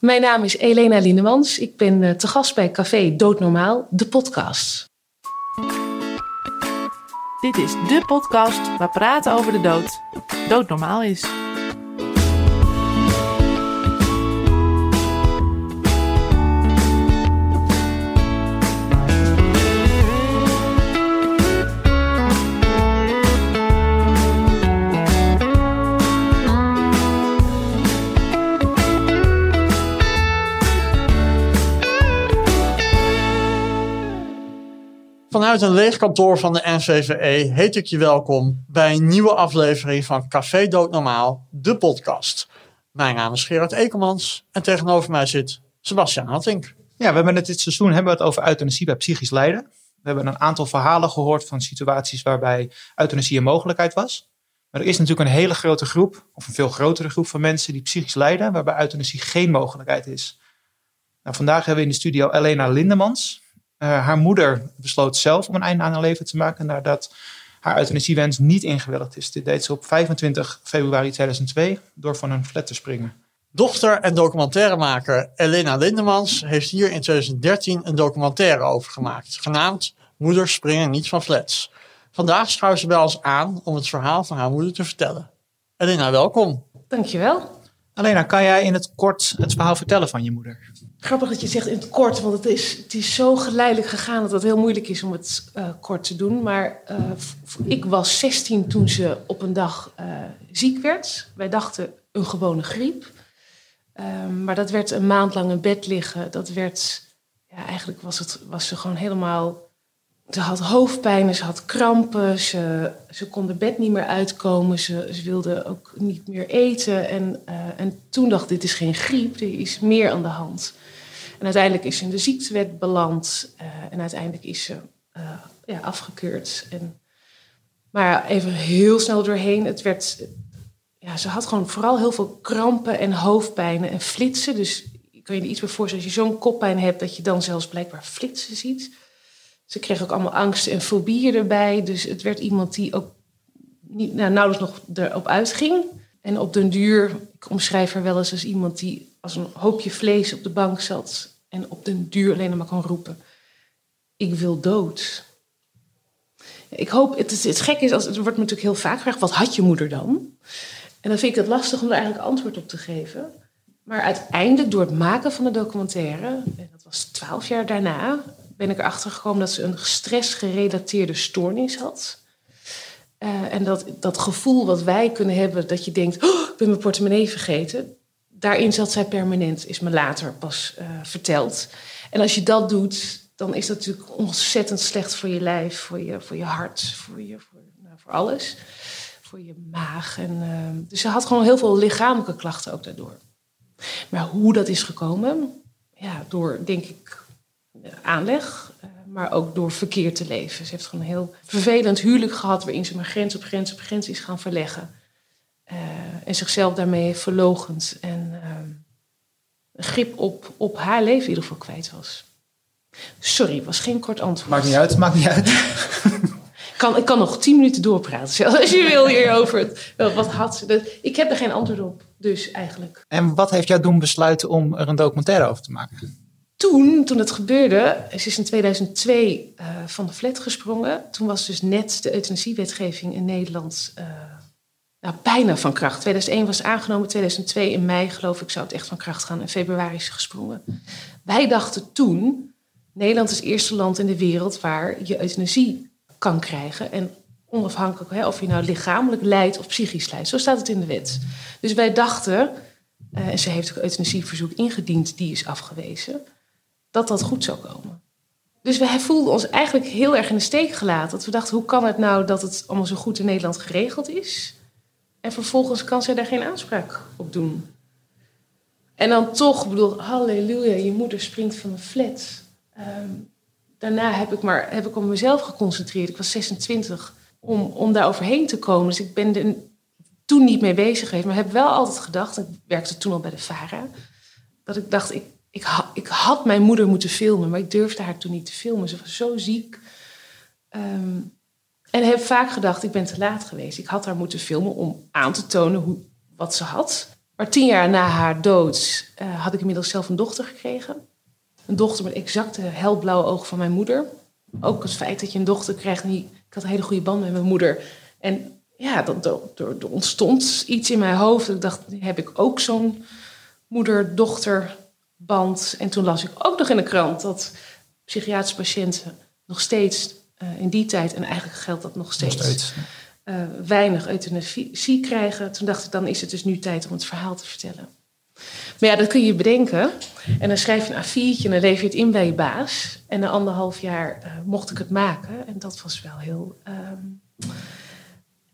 Mijn naam is Elena Linemans. Ik ben eh, te gast bij Café Doodnormaal, de podcast. Dit is de podcast waar praten over de dood doodnormaal is. Vanuit een leeg kantoor van de NVVE heet ik je welkom bij een nieuwe aflevering van Café Doodnormaal, de podcast. Mijn naam is Gerard Ekelmans en tegenover mij zit Sebastian Hattink. Ja, we hebben het dit seizoen hebben we het over euthanasie bij psychisch lijden. We hebben een aantal verhalen gehoord van situaties waarbij euthanasie een mogelijkheid was. Maar er is natuurlijk een hele grote groep, of een veel grotere groep van mensen die psychisch lijden, waarbij euthanasie geen mogelijkheid is. Nou, vandaag hebben we in de studio Elena Lindemans. Uh, haar moeder besloot zelf om een einde aan haar leven te maken nadat haar euthanasiewens niet ingewilligd is. Dit deed ze op 25 februari 2002 door van een flat te springen. Dochter en documentairemaker Elena Lindemans heeft hier in 2013 een documentaire over gemaakt, genaamd Moeders springen niet van flats. Vandaag schuift ze bij ons aan om het verhaal van haar moeder te vertellen. Elena, welkom. Dankjewel. Elena, kan jij in het kort het verhaal vertellen van je moeder? Grappig dat je zegt in het kort, want het is, het is zo geleidelijk gegaan dat het heel moeilijk is om het uh, kort te doen. Maar uh, ik was 16 toen ze op een dag uh, ziek werd. Wij dachten een gewone griep. Um, maar dat werd een maand lang in bed liggen. Dat werd, ja, eigenlijk was, het, was ze gewoon helemaal. Ze had hoofdpijn, ze had krampen, ze, ze kon de bed niet meer uitkomen, ze, ze wilde ook niet meer eten. En, en toen dacht ik, dit is geen griep, er is meer aan de hand. En uiteindelijk is ze in de ziektewet beland uh, en uiteindelijk is ze uh, ja, afgekeurd. En, maar even heel snel doorheen, het werd, ja, ze had gewoon vooral heel veel krampen en hoofdpijnen en flitsen. Dus ik kan je er iets bij voorstellen, als je zo'n koppijn hebt, dat je dan zelfs blijkbaar flitsen ziet. Ze kreeg ook allemaal angsten en fobieën erbij. Dus het werd iemand die ook niet, nou, nauwelijks nog erop uitging. En op den duur, ik omschrijf haar wel eens als iemand die als een hoopje vlees op de bank zat en op den duur alleen maar kan roepen: Ik wil dood. Ik hoop, het, is, het gek is, als, het wordt me natuurlijk heel vaak gevraagd: wat had je moeder dan? En dan vind ik het lastig om er eigenlijk antwoord op te geven. Maar uiteindelijk, door het maken van de documentaire, en dat was twaalf jaar daarna, ben ik erachter gekomen dat ze een stressgerelateerde stoornis had. Uh, en dat, dat gevoel wat wij kunnen hebben, dat je denkt: oh, ik ben mijn portemonnee vergeten, daarin zat zij permanent, is me later pas uh, verteld. En als je dat doet, dan is dat natuurlijk ontzettend slecht voor je lijf, voor je, voor je hart, voor, je, voor, nou, voor alles. Voor je maag. En, uh, dus ze had gewoon heel veel lichamelijke klachten ook daardoor. Maar hoe dat is gekomen, ja, door denk ik aanleg, uh, maar ook door verkeerd te leven. Ze heeft gewoon een heel vervelend huwelijk gehad waarin ze maar grens op grens op grens is gaan verleggen. Uh, en zichzelf daarmee heeft verlogend en uh, grip op, op haar leven in ieder geval kwijt was. Sorry, was geen kort antwoord. Maakt niet uit, maakt niet uit. kan, ik kan nog tien minuten doorpraten, zelfs als je wil hierover. Wat had ze? Ik heb er geen antwoord op, dus eigenlijk. En wat heeft jou doen besluiten om er een documentaire over te maken? Toen, toen het gebeurde, ze is in 2002 uh, van de flat gesprongen. Toen was dus net de euthanasiewetgeving in Nederland uh, nou, bijna van kracht. 2001 was aangenomen, 2002 in mei geloof ik zou het echt van kracht gaan. In februari is gesprongen. Wij dachten toen, Nederland is het eerste land in de wereld waar je euthanasie kan krijgen. En onafhankelijk hè, of je nou lichamelijk lijdt of psychisch lijdt. Zo staat het in de wet. Dus wij dachten, uh, en ze heeft ook euthanasieverzoek ingediend, die is afgewezen, dat dat goed zou komen. Dus wij voelden ons eigenlijk heel erg in de steek gelaten. Dat we dachten, hoe kan het nou dat het allemaal zo goed in Nederland geregeld is? En vervolgens kan zij daar geen aanspraak op doen. En dan toch, ik bedoel, halleluja, je moeder springt van een flat. Um, daarna heb ik, maar, heb ik op mezelf geconcentreerd. Ik was 26 om, om daar overheen te komen. Dus ik ben er toen niet mee bezig geweest. Maar heb wel altijd gedacht, ik werkte toen al bij de VARA... dat ik dacht, ik, ik, ik had mijn moeder moeten filmen... maar ik durfde haar toen niet te filmen. Ze was zo ziek. Um, en heb vaak gedacht, ik ben te laat geweest. Ik had haar moeten filmen om aan te tonen hoe, wat ze had. Maar tien jaar na haar dood uh, had ik inmiddels zelf een dochter gekregen. Een dochter met exacte helblauwe ogen van mijn moeder. Ook het feit dat je een dochter krijgt. En ik had een hele goede band met mijn moeder. En ja, er ontstond iets in mijn hoofd. Ik dacht, heb ik ook zo'n moeder-dochter band. En toen las ik ook nog in de krant dat psychiatrische patiënten nog steeds uh, in die tijd, en eigenlijk geldt dat nog steeds, nog steeds. Uh, weinig euthanasie krijgen. Toen dacht ik, dan is het dus nu tijd om het verhaal te vertellen. Maar ja, dat kun je bedenken. En dan schrijf je een A4'tje en dan lever je het in bij je baas. En na anderhalf jaar uh, mocht ik het maken. En dat was wel heel um,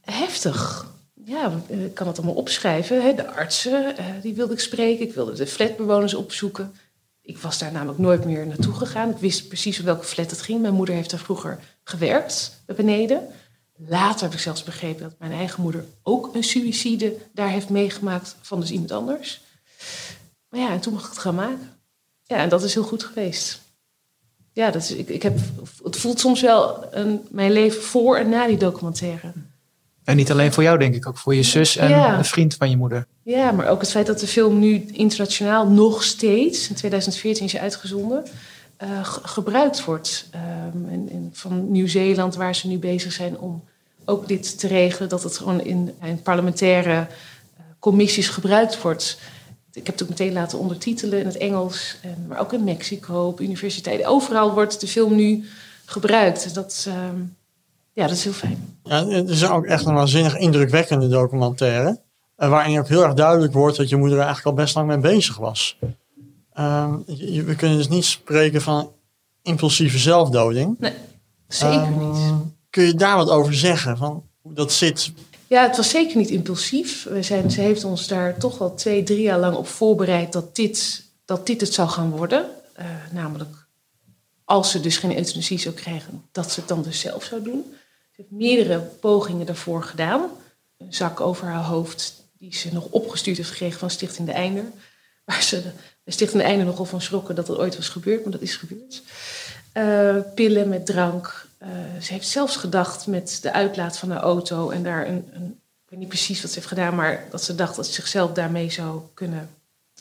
heftig ja, ik kan het allemaal opschrijven. Hè. De artsen, uh, die wilde ik spreken. Ik wilde de flatbewoners opzoeken. Ik was daar namelijk nooit meer naartoe gegaan. Ik wist precies welke flat het ging. Mijn moeder heeft daar vroeger gewerkt, beneden. Later heb ik zelfs begrepen dat mijn eigen moeder ook een suïcide daar heeft meegemaakt van dus iemand anders. Maar ja, en toen mocht ik het gaan maken. Ja, en dat is heel goed geweest. Ja, dat is, ik, ik heb, het voelt soms wel een, mijn leven voor en na die documentaire. En niet alleen voor jou, denk ik, ook voor je zus en een vriend van je moeder. Ja, maar ook het feit dat de film nu internationaal nog steeds, in 2014 is uitgezonden, uh, gebruikt wordt. Um, en, van Nieuw-Zeeland, waar ze nu bezig zijn om ook dit te regelen, dat het gewoon in, in parlementaire uh, commissies gebruikt wordt. Ik heb het ook meteen laten ondertitelen in het Engels, en, maar ook in Mexico, op universiteiten. Overal wordt de film nu gebruikt. Dat, uh, ja, dat is heel fijn. Ja, het is ook echt een waanzinnig indrukwekkende documentaire. Eh, waarin ook heel erg duidelijk wordt dat je moeder er eigenlijk al best lang mee bezig was. Uh, we kunnen dus niet spreken van impulsieve zelfdoding. Nee, zeker uh, niet. Kun je daar wat over zeggen? Van hoe dat zit? Ja, het was zeker niet impulsief. We zijn, ze heeft ons daar toch wel twee, drie jaar lang op voorbereid dat dit, dat dit het zou gaan worden. Uh, namelijk, als ze dus geen euthanasie zou krijgen, dat ze het dan dus zelf zou doen. Ze heeft meerdere pogingen daarvoor gedaan. Een zak over haar hoofd die ze nog opgestuurd heeft gekregen van Stichting de Einder. Waar ze de Stichting de Einder nogal van schrokken dat het ooit was gebeurd, maar dat is gebeurd. Uh, pillen met drank. Uh, ze heeft zelfs gedacht met de uitlaat van haar auto en daar een, een, ik weet niet precies wat ze heeft gedaan, maar dat ze dacht dat ze zichzelf daarmee zou kunnen,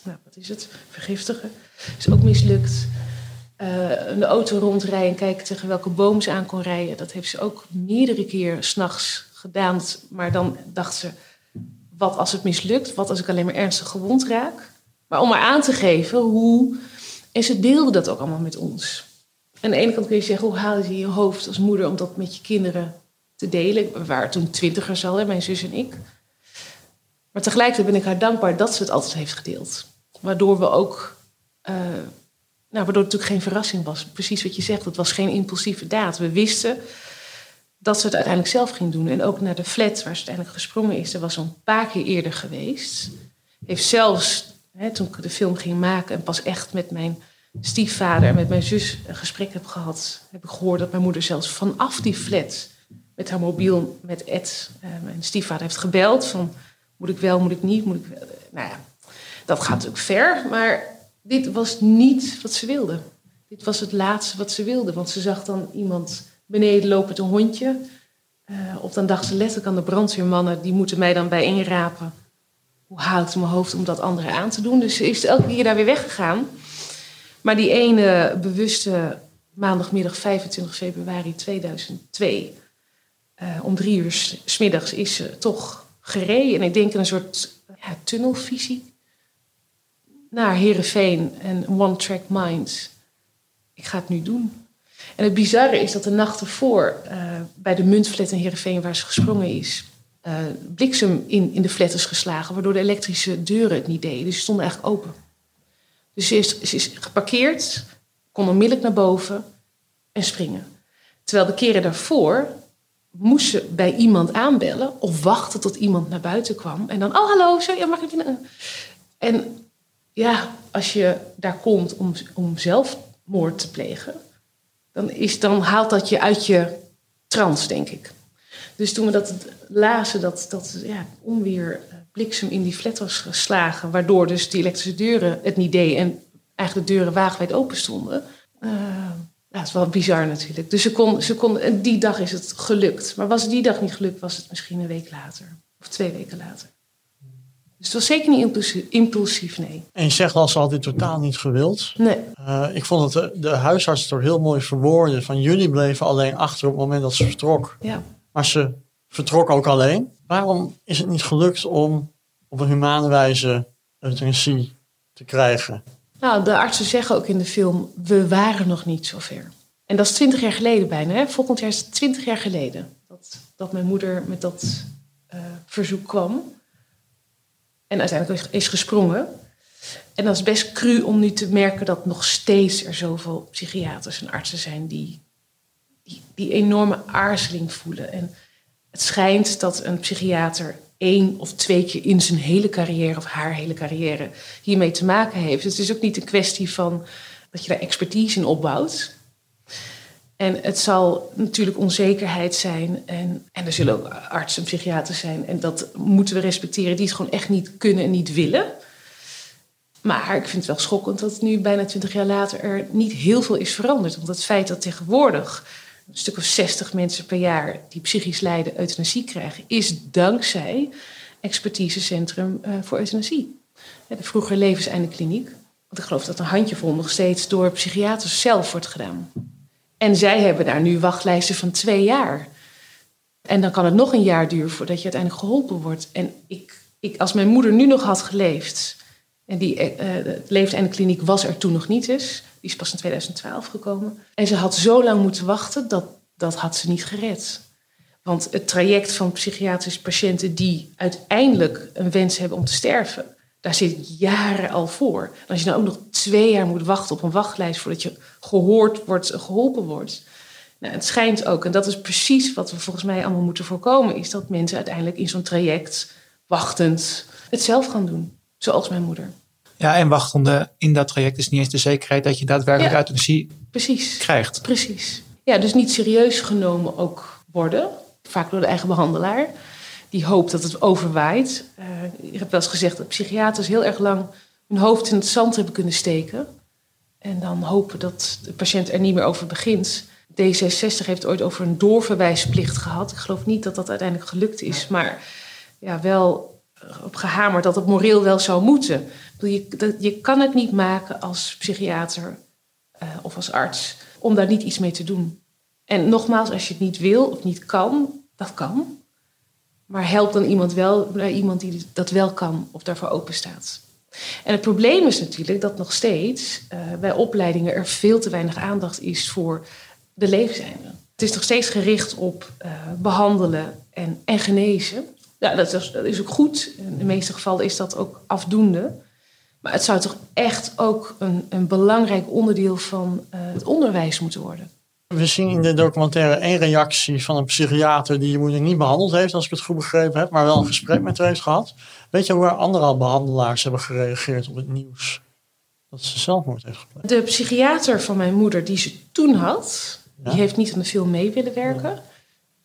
nou wat is het, vergiftigen. Is ook mislukt een auto rondrijden en kijken tegen welke boom ze aan kon rijden. Dat heeft ze ook meerdere keer s'nachts gedaan. Maar dan dacht ze, wat als het mislukt? Wat als ik alleen maar ernstig gewond raak? Maar om maar aan te geven hoe... En ze deelde dat ook allemaal met ons. Aan de ene kant kun je zeggen, hoe haal je je hoofd als moeder om dat met je kinderen te delen? We waren toen twintigers al, mijn zus en ik. Maar tegelijkertijd ben ik haar dankbaar dat ze het altijd heeft gedeeld. Waardoor we ook... Uh, nou, waardoor het natuurlijk geen verrassing was. Precies wat je zegt, het was geen impulsieve daad. We wisten dat ze het uiteindelijk zelf ging doen. En ook naar de flat waar ze uiteindelijk gesprongen is. Dat was al een paar keer eerder geweest. Heeft zelfs, hè, toen ik de film ging maken... en pas echt met mijn stiefvader en met mijn zus een gesprek heb gehad... heb ik gehoord dat mijn moeder zelfs vanaf die flat... met haar mobiel met Ed, uh, mijn stiefvader, heeft gebeld... van moet ik wel, moet ik niet, moet ik wel. Nou ja, dat gaat natuurlijk ver, maar dit was niet wat ze wilde. Dit was het laatste wat ze wilde. Want ze zag dan iemand beneden lopen met een hondje. Uh, of dan dacht ze letterlijk aan de brandweermannen, die moeten mij dan bijeenrapen. Hoe haal ik mijn hoofd om dat andere aan te doen? Dus ze is elke keer daar weer weggegaan. Maar die ene bewuste maandagmiddag 25 februari 2002, uh, eh, om drie uur smiddags, is ze toch gereden. En ik denk in een soort ja, tunnelvisie naar Herenveen en One Track Mind. Ik ga het nu doen. En het bizarre is dat de nacht ervoor, uh, bij de muntflat in Herenveen waar ze gesprongen is, uh, bliksem in, in de flat is geslagen, waardoor de elektrische deuren het niet deden. Dus ze stonden eigenlijk open. Dus ze is, is geparkeerd, kon onmiddellijk naar boven en springen. Terwijl de keren daarvoor moest ze bij iemand aanbellen of wachten tot iemand naar buiten kwam. En dan, oh hallo, zo, ja, mag ik? En ja, als je daar komt om, om zelfmoord te plegen, dan, is, dan haalt dat je uit je trance, denk ik. Dus toen we dat lazen, dat, dat ja, onweer eh, bliksem in die flat was geslagen, waardoor dus die elektrische deuren het niet deden en eigenlijk de deuren wagenwijd open stonden. Uh, ja, dat is wel bizar natuurlijk. Dus ze kon, ze kon, en die dag is het gelukt. Maar was die dag niet gelukt, was het misschien een week later. Of twee weken later. Dus het was zeker niet impulsief, nee. En je zegt al, ze had dit totaal niet gewild. Nee, Eh, ik vond het de, de huisarts het er heel mooi verwoorden. Van jullie bleven alleen achter op het moment dat ze vertrok. ja. Maar ze vertrok ook alleen. Waarom is het niet gelukt om op een humane wijze euthanasie te krijgen? Nou, de artsen zeggen ook in de film, we waren nog niet zo ver. En dat is twintig jaar geleden bijna. Hè? Volgend jaar is het twintig jaar geleden dat, dat mijn moeder met dat eh, verzoek kwam. En uiteindelijk is- gesprongen. En dat is best cru om nu te merken dat nog steeds er zoveel psychiaters en artsen zijn die die, die enorme aarzeling voelen. En het schijnt dat een psychiater één of twee keer in zijn hele carrière of haar hele carrière hiermee te maken heeft. Het is ook niet een kwestie van dat je daar expertise in opbouwt. En het zal natuurlijk onzekerheid zijn. En, en er zullen ook artsen en psychiaters zijn. En dat moeten we respecteren. Die het gewoon echt niet kunnen en niet willen. Maar ik vind het wel schokkend dat nu bijna twintig jaar later er niet heel veel is veranderd. Want het feit dat tegenwoordig een stuk of 60 mensen per jaar die psychisch lijden euthanasie krijgen, is dankzij expertisecentrum eh, voor euthanasie. De vroeger levenseindekliniek. Want ik geloof dat een handjevol nog steeds door psychiaters zelf wordt gedaan. En zij hebben daar nu wachtlijsten van twee jaar. En dan kan het nog een jaar duren voordat je uiteindelijk geholpen wordt. En ik, ik, als mijn moeder nu nog had geleefd. En die eh, de levenseindekliniek was er toen nog niet eens. Die is pas in 2012 gekomen. En ze had zo lang moeten wachten, dat, dat had ze niet gered. Want het traject van psychiatrische patiënten die uiteindelijk een wens hebben om te sterven, daar zit jaren al voor. En als je nou ook nog twee jaar moet wachten op een wachtlijst voordat je gehoord wordt, geholpen wordt. Nou, het schijnt ook, en dat is precies wat we volgens mij allemaal moeten voorkomen, is dat mensen uiteindelijk in zo'n traject wachtend het zelf gaan doen. Zoals mijn moeder. Ja, en wachtende in dat traject is niet eens de zekerheid dat je daadwerkelijk Ja. euthanasie Precies. krijgt. Precies. Ja, dus niet serieus genomen ook worden. Vaak door de eigen behandelaar. Die hoopt dat het overwaait. Eh ik heb wel eens gezegd dat psychiaters heel erg lang hun hoofd in het zand hebben kunnen steken. En dan hopen dat de patiënt er niet meer over begint. D66 heeft ooit over een doorverwijsplicht gehad. Ik geloof niet dat dat uiteindelijk gelukt is. Maar ja, wel op gehamerd dat het moreel wel zou moeten. Je, dat- je kan het niet maken als psychiater eh, of als arts om daar niet iets mee te doen. En nogmaals, als je het niet wil of niet kan, dat kan. Maar help dan iemand wel, naar iemand die dat wel kan of daarvoor open staat. En het probleem is natuurlijk dat nog steeds eh, bij opleidingen er veel te weinig aandacht is voor de levenseinde. Het is nog steeds gericht op eh, behandelen en, en genezen. Ja, dat is, dat is ook goed. In de meeste gevallen is dat ook afdoende. Maar het zou toch echt ook een, een belangrijk onderdeel van eh, het onderwijs moeten worden. We zien in de documentaire één reactie van een psychiater die je moeder niet behandeld heeft, als ik het goed begrepen heb, maar wel een gesprek met haar heeft gehad. Weet je hoe er andere behandelaars hebben gereageerd op het nieuws? Dat ze zelfmoord heeft gepleegd. De psychiater van mijn moeder, die ze toen had, Ja. die heeft niet aan de film mee willen werken.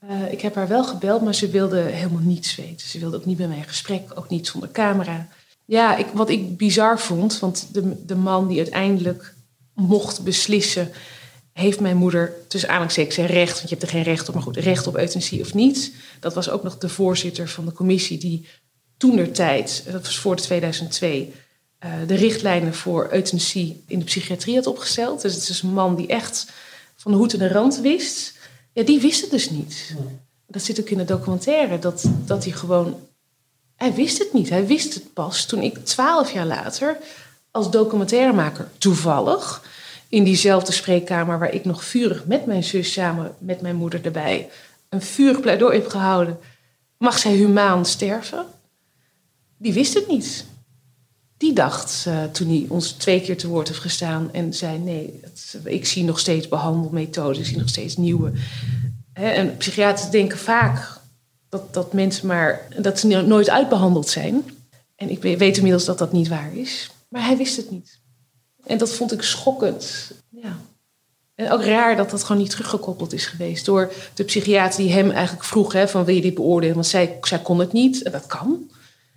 Eh, ik heb haar wel gebeld, maar ze wilde helemaal niets weten. Ze wilde ook niet met mij in gesprek, ook niet zonder camera. Ja, ik, wat ik bizar vond, want de, de man die uiteindelijk mocht beslissen, heeft mijn moeder tussen aanhalingstekens zijn recht, want je hebt er geen recht op, maar goed, recht op euthanasie of niet. Dat was ook nog de voorzitter van de commissie die toen der tijd, dat was voor 2002, eh, de richtlijnen voor euthanasie in de psychiatrie had opgesteld. Dus het is een man die echt van de hoed en de rand wist. Ja, die wist het dus niet. Dat zit ook in de documentaire, dat, dat hij gewoon... Hij wist het niet. Hij wist het pas toen ik twaalf jaar later als documentairemaker toevallig... in diezelfde spreekkamer waar ik nog vurig met mijn zus samen met mijn moeder erbij... een vurig pleidooi heb gehouden. Mag zij humaan sterven? Die wist het niet. Die dacht, eh, toen hij ons twee keer te woord heeft gestaan en zei: Nee, ik zie nog steeds behandelmethoden, ik zie nog steeds nieuwe. En psychiaters denken vaak dat, dat mensen maar dat ze no- nooit uitbehandeld zijn. En ik we- weet inmiddels dat dat niet waar is. Maar hij wist het niet. En dat vond ik schokkend. Ja. En ook raar dat dat gewoon niet teruggekoppeld is geweest door de psychiater die hem eigenlijk vroeg: hè, van wil je dit beoordelen? Want zij, zij kon het niet. En dat kan.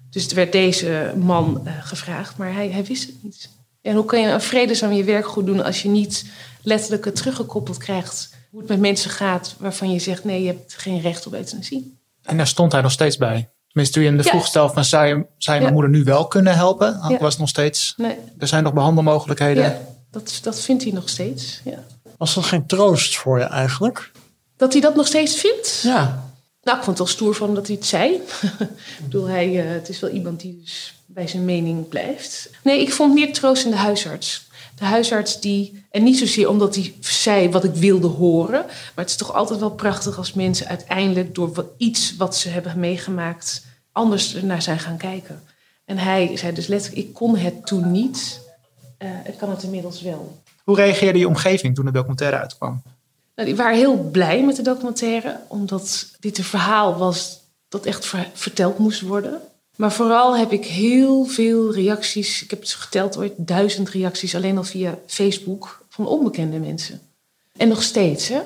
Dus het werd deze man eh, gevraagd, maar hij, hij wist het niet. En hoe kan je een vredesam je werk goed doen als je niet letterlijk teruggekoppeld krijgt hoe het met mensen gaat waarvan je zegt nee, je hebt geen recht op euthanasie. En daar stond hij nog steeds bij. Tenminste, toen je hem de Ja. vroeg stelde van zou je, zou je Ja. mijn moeder nu wel kunnen helpen? Ja. was nog steeds, Nee, er zijn nog behandelmogelijkheden. ja, dat, dat vindt hij nog steeds. Ja. Was dat geen troost voor je eigenlijk? Dat hij dat nog steeds vindt? Ja. Nou, ik vond het wel stoer van dat hij het zei. ik bedoel, hij, eh, het is wel iemand die dus bij zijn mening blijft. Nee, ik vond meer troost in de huisarts. De huisarts die, en niet zozeer omdat hij zei wat ik wilde horen, maar het is toch altijd wel prachtig als mensen uiteindelijk door wat, iets wat ze hebben meegemaakt anders naar zijn gaan kijken. En hij zei dus letterlijk, ik kon het toen niet, eh, ik kan het inmiddels wel. Hoe reageerde je omgeving toen de documentaire uitkwam? Nou, die waren heel blij met de documentaire, omdat dit een verhaal was dat echt ver- verteld moest worden. Maar vooral heb ik heel veel reacties, ik heb het geteld ooit, duizend reacties alleen al via Facebook van onbekende mensen. En nog steeds, hè?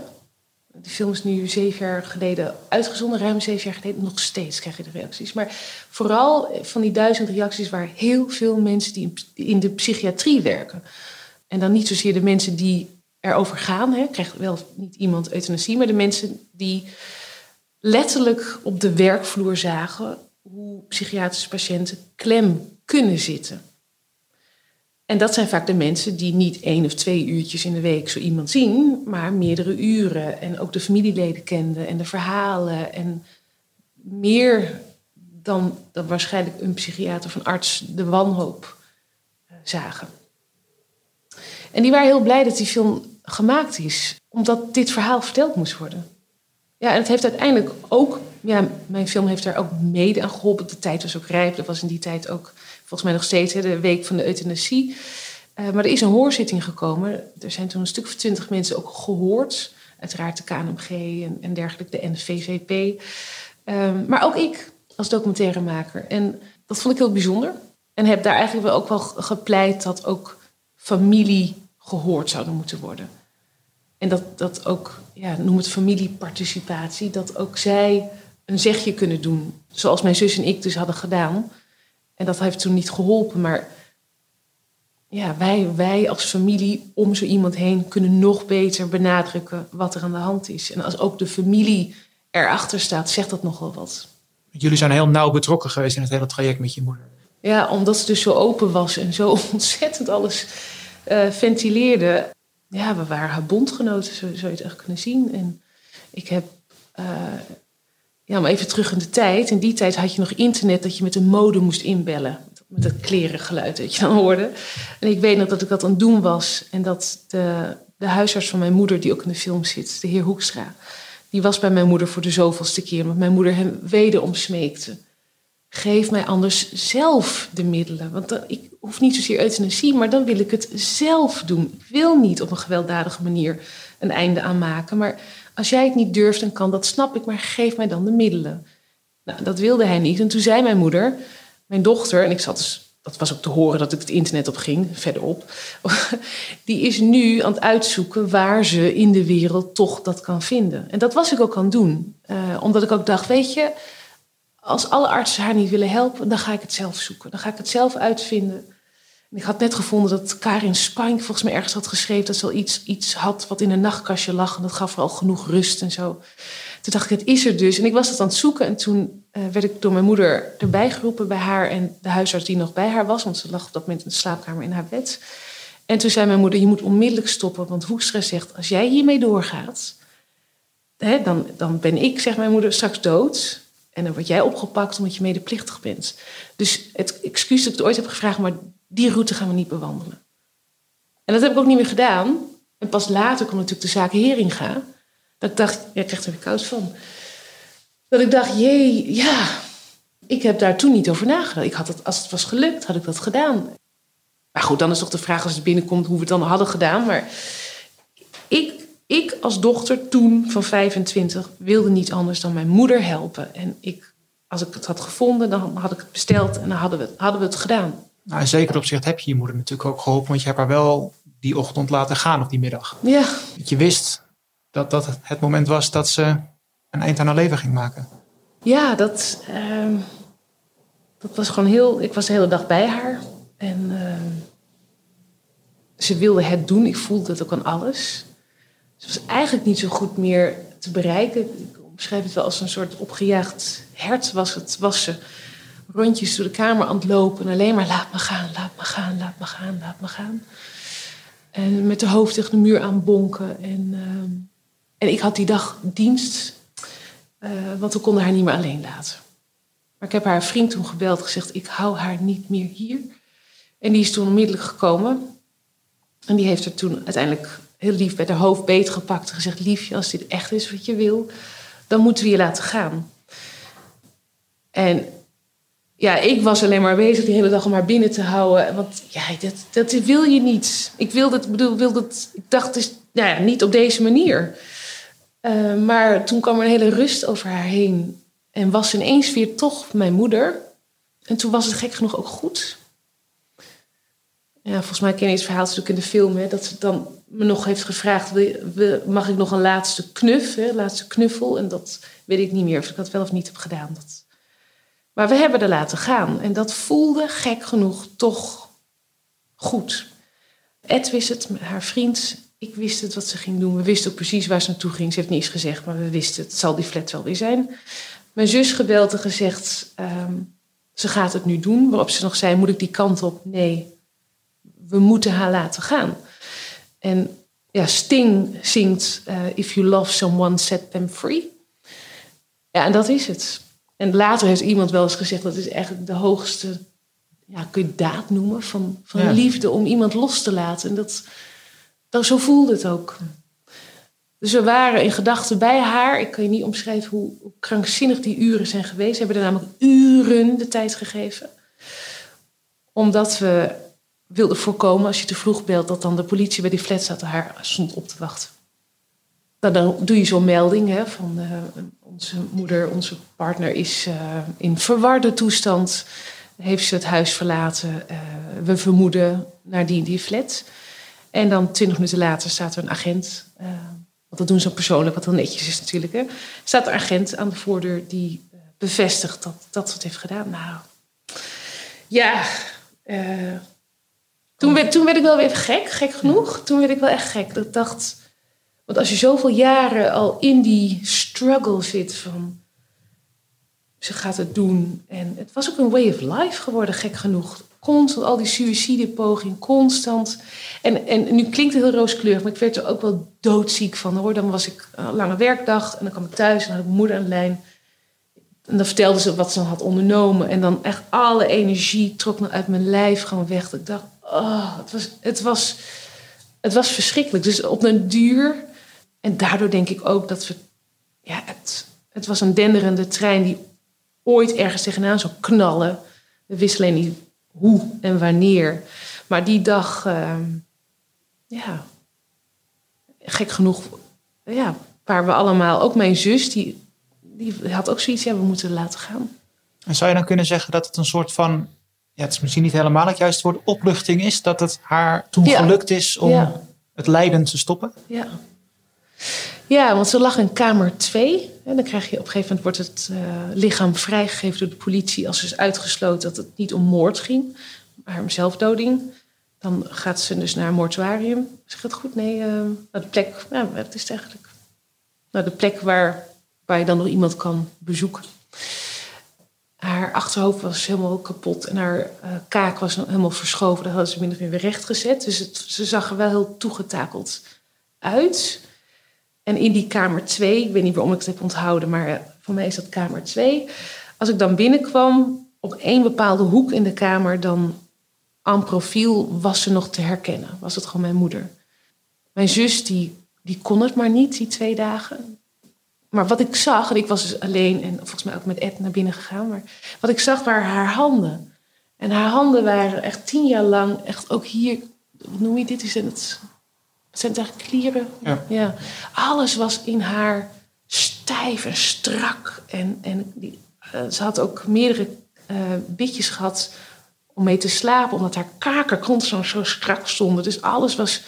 De film is nu zeven jaar geleden uitgezonden, ruim zeven jaar geleden. Nog steeds krijg je de reacties. Maar vooral van die duizend reacties waren heel veel mensen die in- in de psychiatrie werken. En dan niet zozeer de mensen die erover gaan. Hè. Krijgt wel niet iemand euthanasie, maar de mensen die letterlijk op de werkvloer zagen hoe psychiatrische patiënten klem kunnen zitten. En dat zijn vaak de mensen die niet één of twee uurtjes in de week zo iemand zien, maar meerdere uren. En ook de familieleden kenden en de verhalen. En meer dan, dan waarschijnlijk een psychiater of een arts de wanhoop eh, zagen. En die waren heel blij dat die film gemaakt is, omdat dit verhaal verteld moest worden. Ja, en het heeft uiteindelijk ook, ja, mijn film heeft daar ook mede aan geholpen. De tijd was ook rijp. Dat was in die tijd ook, volgens mij nog steeds, hè, de week van de euthanasie. Eh, maar er is een hoorzitting gekomen. Er zijn toen een stuk of twintig mensen ook gehoord. Uiteraard de KNMG en, en dergelijke, de NVVP. Ehm, maar ook ik als documentairemaker. En dat vond ik heel bijzonder. En heb daar eigenlijk wel ook wel gepleit dat ook familie gehoord zouden moeten worden. En dat, dat ook, ja, noem het familieparticipatie, dat ook zij een zegje kunnen doen. Zoals mijn zus en ik dus hadden gedaan. En dat heeft toen niet geholpen, maar ja, wij, wij als familie om zo iemand heen kunnen nog beter benadrukken wat er aan de hand is. En als ook de familie erachter staat, zegt dat nogal wat. Jullie zijn heel nauw betrokken geweest in het hele traject met je moeder. Ja, omdat ze dus zo open was en zo ontzettend alles eh, ventileerde. Ja, we waren haar bondgenoten, zo zou je het echt kunnen zien. En ik heb, eh, ja, maar even terug in de tijd. In die tijd had je nog internet dat je met een modem moest inbellen. Met dat klerengeluid dat je dan hoorde. En ik weet nog dat ik dat aan het doen was. En dat de, de huisarts van mijn moeder, die ook in de film zit, de heer Hoekstra... die was bij mijn moeder voor de zoveelste keer. Omdat mijn moeder hem wederom smeekte geef mij anders zelf de middelen. Want ik hoef niet zozeer euthanasie, maar dan wil ik het zelf doen. Ik wil niet op een gewelddadige manier een einde aan maken. Maar als jij het niet durft en kan, dat snap ik, maar geef mij dan de middelen. Nou, dat wilde hij niet. En toen zei mijn moeder, mijn dochter, en ik zat dus, dat was ook te horen dat ik het internet op ging, verderop. Die is nu aan het uitzoeken waar ze in de wereld toch dat kan vinden. En dat was ik ook aan het doen. Uh, omdat ik ook dacht, weet je, als alle artsen haar niet willen helpen, dan ga ik het zelf zoeken. Dan ga ik het zelf uitvinden. Ik had net gevonden dat Karin Spank volgens mij ergens had geschreven dat ze al iets, iets had wat in een nachtkastje lag. En dat gaf vooral genoeg rust en zo. Toen dacht ik, het is er dus. En ik was het aan het zoeken. En toen uh, werd ik door mijn moeder erbij geroepen bij haar en de huisarts die nog bij haar was. Want ze lag op dat moment in de slaapkamer in haar bed. En toen zei mijn moeder, je moet onmiddellijk stoppen. Want Hoekstra zegt, als jij hiermee doorgaat, hè, dan, dan ben ik, zegt mijn moeder, straks dood. En dan word jij opgepakt omdat je medeplichtig bent. Dus het excuus dat ik het ooit heb gevraagd, maar die route gaan we niet bewandelen. En dat heb ik ook niet meer gedaan. En pas later kwam natuurlijk de zaak Heringa. Dat ik dacht, ja, ik krijg er weer koud van. Dat ik dacht, jee, ja, ik heb daar toen niet over nagedacht. Ik had het, als het was gelukt, had ik dat gedaan. Maar goed, dan is toch de vraag als het binnenkomt hoe we het dan hadden gedaan. Maar ik, ik als dochter toen van 25 wilde niet anders dan mijn moeder helpen. En ik, als ik het had gevonden, dan had ik het besteld en dan hadden we hadden we het gedaan. Nou, in zeker opzicht heb je je moeder natuurlijk ook geholpen, want je hebt haar wel die ochtend laten gaan of die middag. Ja. Dat je wist dat dat het moment was dat ze een eind aan haar leven ging maken. Ja, dat, uh, dat was gewoon heel. Ik was de hele dag bij haar. En uh, ze wilde het doen. Ik voelde het ook aan alles. Ze was eigenlijk niet zo goed meer te bereiken. beschrijf het wel als een soort opgejaagd hert was het. Was ze rondjes door de kamer aan het lopen. En alleen maar laat me gaan, laat me gaan, laat me gaan, laat me gaan. En met de hoofd tegen de muur aan bonken. En, ehm, en ik had die dag dienst, eh, want we konden haar niet meer alleen laten. Maar ik heb haar vriend toen gebeld gezegd: Ik hou haar niet meer hier. En die is toen onmiddellijk gekomen. En die heeft er toen uiteindelijk heel lief bij haar hoofd beet gepakt en gezegd: Liefje, als dit echt is wat je wil, dan moeten we je laten gaan. En ja, ik was alleen maar bezig die hele dag om haar binnen te houden. Want ja, dat, dat wil je niet. Ik wilde het, bedoel, het, ik dacht, is nou ja, niet op deze manier. Uh, maar toen kwam er een hele rust over haar heen. En was ineens weer toch mijn moeder. En toen was het gek genoeg ook goed. Ja, volgens mij ken je het verhaal natuurlijk in de film. Hè, dat ze dan me nog heeft gevraagd: mag ik nog een laatste knuf, hè, laatste knuffel? En dat weet ik niet meer of ik dat wel of niet heb gedaan. Dat... Maar we hebben er laten gaan. En dat voelde gek genoeg toch goed. Ed wist het, haar vriend. Ik wist het wat ze ging doen. We wisten ook precies waar ze naartoe ging. Ze heeft niets gezegd, maar we wisten het. Zal die flat wel weer zijn. Mijn zus gebeld en gezegd: um, ze gaat het nu doen. Waarop ze nog zei: moet ik die kant op? Nee, we moeten haar laten gaan. En ja, Sting zingt uh, If you love someone, set them free. Ja, en dat is het. En later heeft iemand wel eens gezegd dat is eigenlijk de hoogste, ja, kun je daad noemen, van, van ja. liefde om iemand los te laten. En dat, dat, zo voelde het ook. Dus we waren in gedachten bij haar. Ik kan je niet omschrijven hoe, hoe krankzinnig die uren zijn geweest. We hebben er namelijk uren de tijd gegeven. Omdat we wilden voorkomen, als je te vroeg belt, dat dan de politie bij die flat zat haar stond op te wachten. Nou, dan doe je zo'n melding hè, van uh, onze moeder, onze partner is uh, in verwarde toestand. Heeft ze het huis verlaten. Uh, we vermoeden naar die die flat. En dan twintig minuten later staat er een agent. want dat doen ze persoonlijk, wat heel netjes is natuurlijk. Hè, staat er een agent aan de voordeur die bevestigt dat, dat ze het heeft gedaan. Nou, ja. toen, werd, toen werd ik wel weer gek, gek genoeg. Toen werd ik wel echt gek. Dat ik dacht want als je zoveel jaren al in die struggle zit van ze gaat het doen. En het was ook een way of life geworden, gek genoeg. Constant, al die suïcidepoging, constant. En, en nu klinkt het heel rooskleurig, maar ik werd er ook wel doodziek van hoor. Dan was ik een lange werkdag en dan kwam ik thuis en had ik mijn moeder aan de lijn. En dan vertelde ze wat ze had ondernomen. En dan echt alle energie trok me uit mijn lijf gewoon weg. Ik dacht, oh, het was, het was, het was verschrikkelijk. Dus op een duur en daardoor denk ik ook dat we. Ja, het, het was een denderende trein die ooit ergens tegenaan zou knallen. We wisten alleen niet hoe en wanneer. Maar die dag, uh, ja, gek genoeg, ja, waar we allemaal, ook mijn zus, die, die had ook zoiets, ja, we moeten laten gaan. En zou je dan kunnen zeggen dat het een soort van, ja, het is misschien niet helemaal het juiste woord, opluchting is, dat het haar toen ja. gelukt is om ja. het lijden te stoppen? Ja, ja, want ze lag in kamer 2. En dan krijg je op een gegeven moment wordt het uh, lichaam vrijgegeven door de politie als is uitgesloten dat het niet om moord ging, maar om zelfdoding. Dan gaat ze dus naar een mortuarium. Zeg ik het goed? Nee, uh, naar de plek. Ja, wat is het eigenlijk? Naar de plek waar, waar je dan nog iemand kan bezoeken. Haar achterhoofd was helemaal kapot en haar uh, kaak was helemaal verschoven. Dat hadden ze min of meer weer recht gezet. Dus het, ze zag er wel heel toegetakeld uit. En in die kamer 2, ik weet niet waarom ik het heb onthouden, maar eh, voor mij is dat kamer 2. Als ik dan binnenkwam op één bepaalde hoek in de kamer, dan aan profiel was ze nog te herkennen. Was het gewoon mijn moeder. Mijn zus, die, die kon het maar niet, die twee dagen. Maar wat ik zag, en ik was dus alleen en volgens mij ook met Ed naar binnen gegaan, maar wat ik zag waren haar handen. En haar handen waren echt tien jaar lang, echt ook hier, hoe noem je dit? Is het zijn het eigenlijk klieren? Ja. ja. Alles was in haar stijf en strak. En, en die, uh, ze had ook meerdere uh, bitjes gehad om mee te slapen, omdat haar kaken constant zo strak stonden. Dus alles was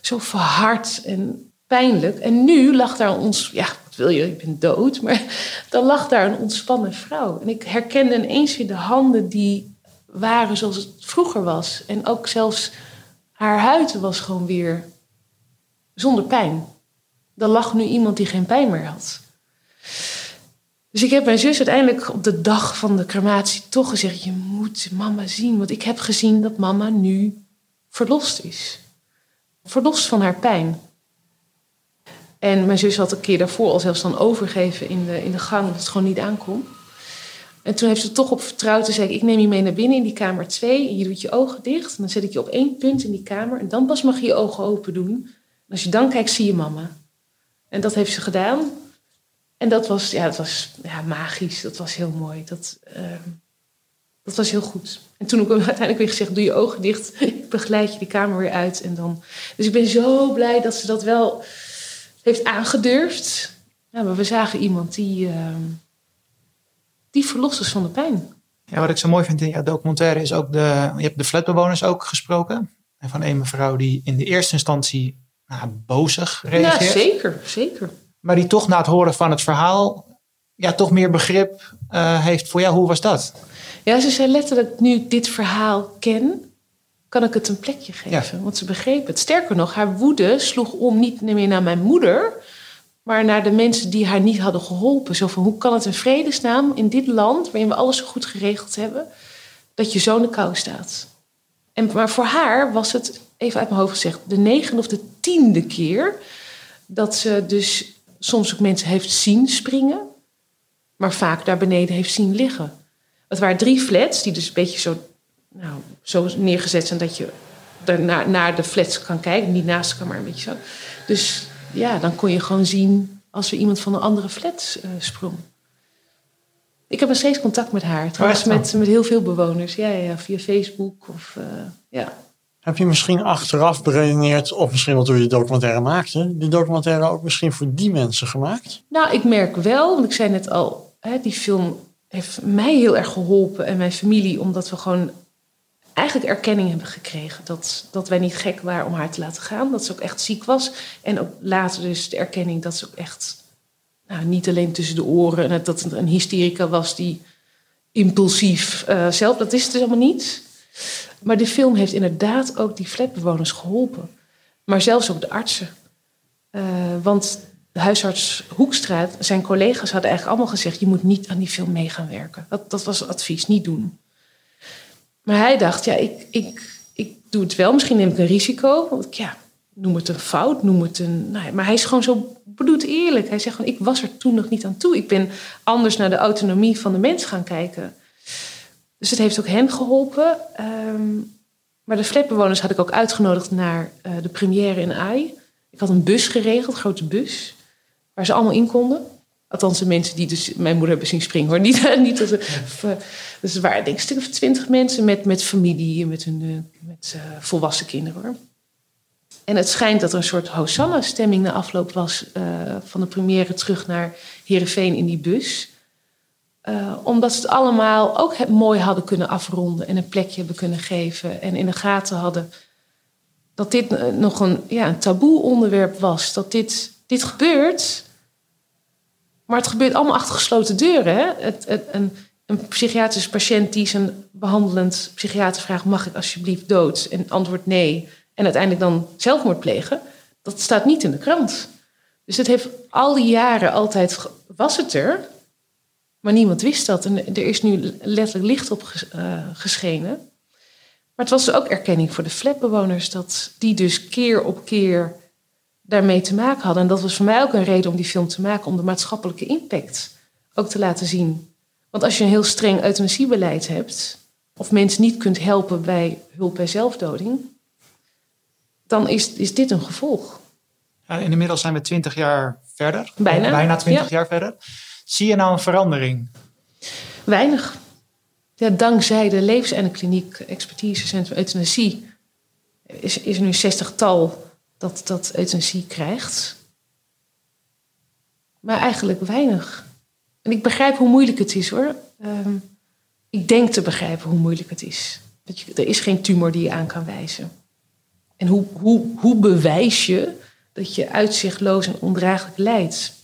zo verhard en pijnlijk. En nu lag daar ons, ja, wat wil je, ik ben dood, maar dan lag daar een ontspannen vrouw. En ik herkende ineens weer de handen die waren zoals het vroeger was. En ook zelfs haar huid was gewoon weer zonder pijn. Er lag nu iemand die geen pijn meer had. Dus ik heb mijn zus uiteindelijk op de dag van de crematie toch gezegd: Je moet mama zien, want ik heb gezien dat mama nu verlost is. Verlost van haar pijn. En mijn zus had een keer daarvoor al zelfs dan overgeven in de, in de gang, dat het gewoon niet aankomt. En toen heeft ze toch op vertrouwd en zei ik, ik neem je mee naar binnen in die kamer 2. En je doet je ogen dicht. En dan zet ik je op één punt in die kamer. En dan pas mag je je ogen open doen. Als je dan kijkt, zie je mama. En dat heeft ze gedaan. En dat was, ja, dat was ja, magisch. Dat was heel mooi. Dat, ehm, dat was heel goed. En toen heb ik uiteindelijk weer gezegd, doe je ogen dicht. Ik begeleid je die kamer weer uit. En dan... Dus ik ben zo blij dat ze dat wel heeft aangedurfd. Ja, maar we zagen iemand die... ehm, die verlost is van de pijn. Ja, wat ik zo mooi vind in jouw documentaire is ook de. Je hebt de flatbewoners ook gesproken. En van een mevrouw die in de eerste instantie nou, bozig Ja, reageert. zeker, zeker. maar die toch na het horen van het verhaal. Ja, toch meer begrip eh, heeft voor jou. Hoe was dat? Ja, ze zei letterlijk, nu ik dit verhaal ken, kan ik het een plekje geven. Want ze begreep het. Sterker nog, haar woede sloeg om niet meer naar mijn moeder, maar naar de mensen die haar niet hadden geholpen. Zo van, hoe kan het in vredesnaam in dit land, waarin we alles zo goed geregeld hebben, dat je zo in de kou staat? En, maar voor haar was het, even uit mijn hoofd gezegd, de negende of de tiende keer dat ze dus soms ook mensen heeft zien springen, maar vaak daar beneden heeft zien liggen. Het waren drie flats die dus een beetje zo, nou, zo neergezet zijn dat je er naar, naar de flats kan kijken. Niet naast elkaar, maar een beetje zo. Dus ja, dan kon je gewoon zien als er iemand van een andere flat eh, sprong. Ik heb nog steeds contact met haar. Trouwens, echt? met, met heel veel bewoners. Ja, ja, ja, via Facebook. Of, eh, ja. Heb je misschien achteraf beredeneerd, of misschien wel toen je documentaire maakte, die documentaire ook misschien voor die mensen gemaakt? Nou, ik merk wel, want ik zei net al, hè, die film heeft mij heel erg geholpen en mijn familie, omdat we gewoon eigenlijk erkenning hebben gekregen. Dat, dat wij niet gek waren om haar te laten gaan, dat ze ook echt ziek was. En ook later dus de erkenning dat ze ook echt, nou, niet alleen tussen de oren, en dat het een hysterica was die impulsief eh, zelf, dat is het dus allemaal niet. Maar de film heeft inderdaad ook die flatbewoners geholpen. Maar zelfs ook de artsen. Eh, want de huisarts Hoekstraat, zijn collega's hadden eigenlijk allemaal gezegd: je moet niet aan die film mee gaan werken. Dat, dat was advies, niet doen. Maar hij dacht: ja, ik, ik, ik doe het wel. Misschien neem ik een risico. Want ja, noem het een fout, noem het een. Nou ja, maar hij is gewoon zo bedoeld eerlijk. Hij zegt gewoon: ik was er toen nog niet aan toe. Ik ben anders naar de autonomie van de mens gaan kijken. Dus het heeft ook hen geholpen. Ehm, maar de flatbewoners had ik ook uitgenodigd naar eh, de première in AI. Ik had een bus geregeld, een grote bus, waar ze allemaal in konden. Althans, de mensen die dus mijn moeder hebben zien springen hoor. Niet, niet dat ze, dus er waren denk ik een stuk of twintig mensen met, met familie, met, hun, eh, met eh, volwassen kinderen hoor. En het schijnt dat er een soort Hosanna-stemming na afloop was van de première terug naar Heerenveen in die bus. Eh, omdat ze het allemaal ook het mooi hadden kunnen afronden en een plekje hebben kunnen geven. En in de gaten hadden dat dit eh, nog een, ja, een taboe onderwerp was. Dat dit, dit gebeurt. Maar het gebeurt allemaal achter gesloten deuren. Hè? Het, een, een psychiatrisch patiënt die zijn behandelend psychiater vraagt: mag ik alsjeblieft dood? En antwoord nee. En uiteindelijk dan zelfmoord plegen. Dat staat niet in de krant. Dus het heeft al die jaren altijd, was het er, maar niemand wist dat. En er is nu letterlijk licht op eh, geschenen. Maar het was dus ook erkenning voor de flatbewoners... dat die dus keer op keer daarmee te maken hadden. En dat was voor mij ook een reden om die film te maken... om de maatschappelijke impact ook te laten zien. Want als je een heel streng euthanasiebeleid hebt... of mensen niet kunt helpen bij hulp bij zelfdoding... dan is, is dit een gevolg. Ja, inmiddels zijn we twintig jaar verder. Bijna. Bijna twintig Ja. jaar verder. Zie je nou een verandering? Weinig. Ja, dankzij de levenseindekliniek, expertisecentrum euthanasie, is, is er nu zestigtal dat, dat euthanasie krijgt. Maar eigenlijk weinig. En ik begrijp hoe moeilijk het is hoor. Ehm, ik denk te begrijpen hoe moeilijk het is. Dat je, er is geen tumor die je aan kan wijzen. En hoe, hoe, hoe bewijs je dat je uitzichtloos en ondraaglijk lijdt?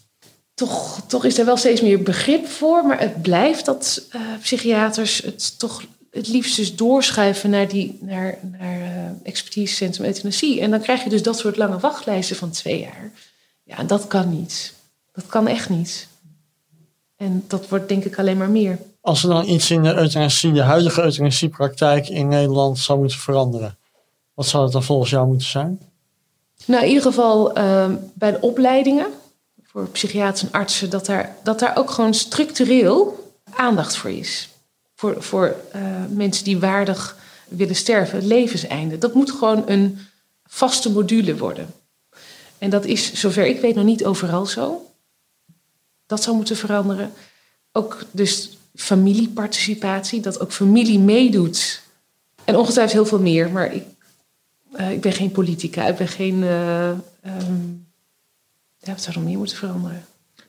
Toch, toch is er wel steeds meer begrip voor. Maar het blijft dat eh, psychiaters het toch het liefst dus doorschuiven naar, die, naar, naar eh, expertisecentrum euthanasie. En dan krijg je dus dat soort lange wachtlijsten van twee jaar. Ja, dat kan niet. Dat kan echt niet. En dat wordt denk ik alleen maar meer. Als er dan iets in de euthanasie, de huidige euthanasiepraktijk in Nederland zou moeten veranderen, wat zou het dan volgens jou moeten zijn? Nou, in ieder geval ehm, bij de opleidingen voor psychiaters en artsen, dat daar, dat daar ook gewoon structureel aandacht voor is. Voor, voor eh, mensen die waardig willen sterven, levenseinde. Dat moet gewoon een vaste module worden. En dat is, zover ik weet, nog niet overal zo. Dat zou moeten veranderen. Ook dus familieparticipatie, dat ook familie meedoet. En ongetwijfeld heel veel meer, maar ik, eh, ik ben geen politica, ik ben geen. eh ehm, ja, er meer moeten veranderen?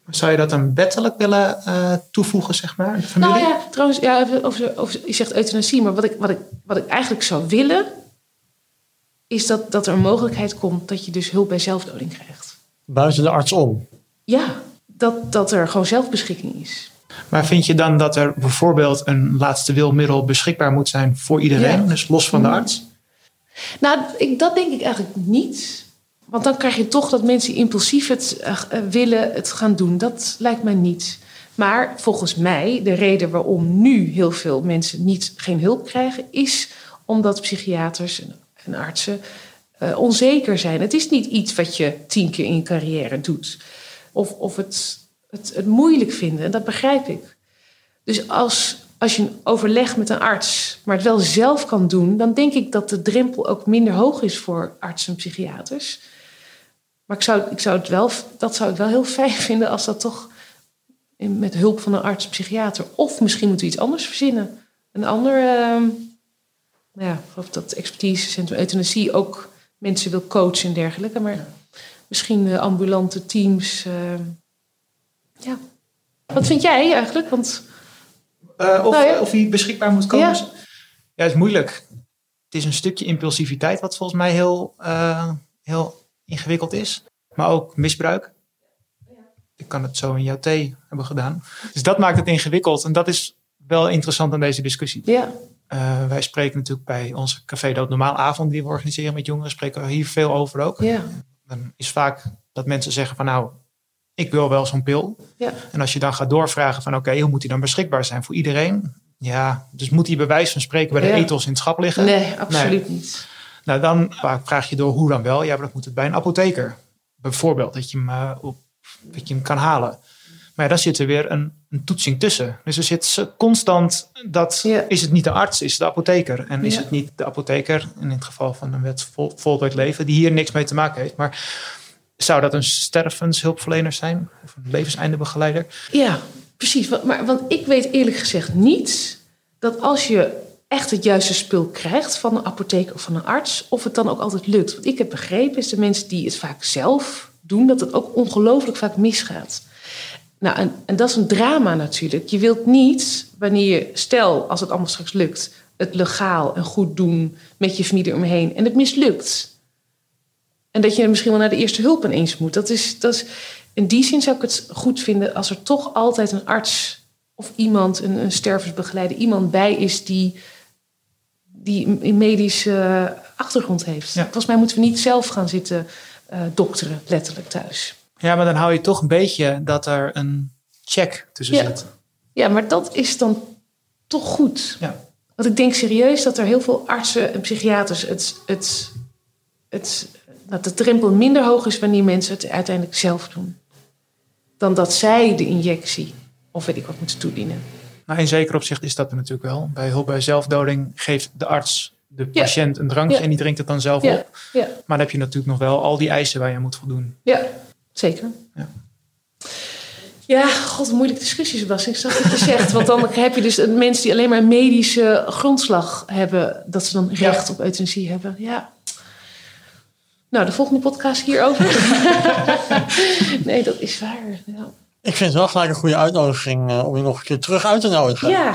Zou je dat een wettelijk willen eh, toevoegen, zeg maar, de familie? Nou ja, trouwens, ja, over, over, over- je zegt euthanasie, maar wat ik, wat, ik, wat ik eigenlijk zou willen, is dat, dat er een mogelijkheid komt dat je dus hulp bij zelfdoding krijgt. Buiten de arts om. Ja, dat, dat er gewoon zelfbeschikking is. Maar vind je dan dat er bijvoorbeeld een laatste wilmiddel beschikbaar moet zijn voor iedereen, Ja. dus los van de arts? Nou, ik, dat denk ik eigenlijk niet. Want dan krijg je toch dat mensen impulsief het eh, eh, willen het gaan doen. Dat lijkt mij niet. Maar volgens mij, de reden waarom nu heel veel mensen niet, geen hulp krijgen, is omdat psychiaters en, en artsen eh, onzeker zijn. Het is niet iets wat je tien keer in je carrière doet. Of, of het, het, het moeilijk vinden. En dat begrijp ik. Dus als, als je een overleg met een arts, maar het wel zelf kan doen, dan denk ik dat de drempel ook minder hoog is voor artsen en psychiaters. Maar ik zou, ik zou het wel, dat zou ik wel heel fijn vinden als dat toch met hulp van een arts psychiater. Of misschien moeten we iets anders verzinnen. Een ander, ehm, nou ja, ik geloof dat expertisecentrum euthanasie ook mensen wil coachen en dergelijke. Maar misschien eh, ambulante teams. ehm, ja. Wat vind jij eigenlijk? Want Eh, of, Nou ja. of die beschikbaar moet komen? Ja. Ja. het is moeilijk. Het is een stukje impulsiviteit wat volgens mij heel, eh, heel ingewikkeld is. Maar ook misbruik. Ik kan het zo in jouw thee hebben gedaan. Dus dat maakt het ingewikkeld. En dat is wel interessant aan deze discussie. ja, Eh, wij spreken natuurlijk bij onze Café Dood Normaal avond die we organiseren met jongeren. Spreken we hier veel over ook. ja, Dan is vaak dat mensen zeggen van nou, ik wil wel zo'n pil. ja. En als je dan gaat doorvragen van oké, hoe moet die dan beschikbaar zijn voor iedereen? Ja, dus moet die bij wijze van spreken bij de Ja. ethos in het schap liggen? Nee, absoluut niet. Nou, dan vraag je door hoe dan wel? Ja, maar dat moet het bij een apotheker. Bijvoorbeeld, dat je hem, eh, op, dat je hem kan halen. Maar ja, dan zit er weer een, een toetsing tussen. Dus er zit constant dat is het niet de arts, is het de apotheker. En is het niet de apotheker, in het geval van een wet vol, voltooid leven, die hier niks mee te maken heeft. Maar zou dat een stervenshulpverlener zijn? Of een levenseindebegeleider? Ja, precies. Maar, want ik weet eerlijk gezegd niet dat als je echt het juiste spul krijgt van een apotheker of van een arts, of het dan ook altijd lukt. Want ik heb begrepen, is de mensen die het vaak zelf doen, dat het ook ongelooflijk vaak misgaat. Nou, en, en dat is een drama natuurlijk. Je wilt niet, wanneer je, stel als het allemaal straks lukt, het legaal en goed doen met je familie omheen en het mislukt. En dat je misschien wel naar de eerste hulp ineens moet. Dat is, dat is, in die zin zou ik het goed vinden als er toch altijd een arts of iemand, een, een stervensbegeleider, iemand bij is die, die een medische achtergrond heeft. Ja. Volgens mij moeten we niet zelf gaan zitten eh, dokteren, letterlijk thuis. Ja, maar dan hou je toch een beetje dat er een check tussen Ja. zit. Ja, maar dat is dan toch goed. Ja. Want ik denk serieus dat er heel veel artsen en psychiaters het, het, het, dat de drempel minder hoog is wanneer mensen het uiteindelijk zelf doen. Dan dat zij de injectie of weet ik wat moeten toedienen. Nou, in zeker opzicht is dat er natuurlijk wel. Bij hulp bij zelfdoding geeft de arts de Ja. patiënt een drankje Ja. en die drinkt het dan zelf Ja, op. ja, Maar dan heb je natuurlijk nog wel al die eisen waar je aan moet voldoen. ja zeker. Ja. Ja, god, moeilijke discussie, Sebastian. Ik snap wat je zegt. Want dan heb je dus mensen die alleen maar een medische grondslag hebben... dat ze dan recht op euthanasie hebben. Ja. Nou, de volgende podcast hierover. nee, dat is waar. Ja. Ik vind het wel gelijk een goede uitnodiging eh, om je nog een keer terug uit te nodigen. ja.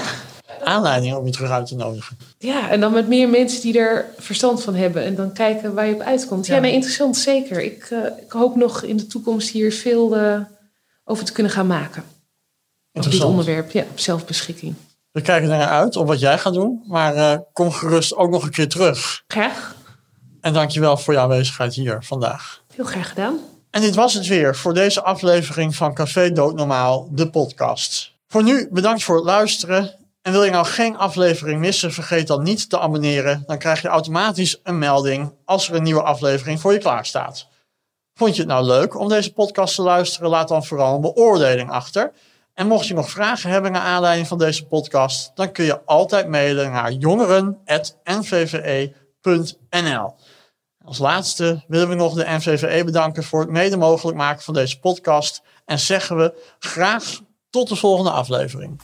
Aanleiding om je terug uit te nodigen. Ja, en dan met meer mensen die er verstand van hebben. En dan kijken waar je op uitkomt. Ja, Ja. nee, interessant, zeker. Ik, eh, ik hoop nog in de toekomst hier veel eh, over te kunnen gaan maken. Over dit onderwerp, ja, zelfbeschikking. We kijken er naar uit op wat jij gaat doen. Maar kom gerust ook nog een keer terug. Graag. En dankjewel voor je aanwezigheid hier vandaag. Heel graag gedaan. En dit was het weer voor deze aflevering van Café Doodnormaal, de podcast. Voor nu bedankt voor het luisteren. En wil je nou geen aflevering missen, vergeet dan niet te abonneren. Dan krijg je automatisch een melding als er een nieuwe aflevering voor je klaar staat. Vond je het nou leuk om deze podcast te luisteren? Laat dan vooral een beoordeling achter. En mocht je nog vragen hebben naar aanleiding van deze podcast, dan kun je altijd mailen naar jongeren.nvve.nl. Als laatste willen we nog de NVVE bedanken voor het mede mogelijk maken van deze podcast. En zeggen we graag tot de volgende aflevering.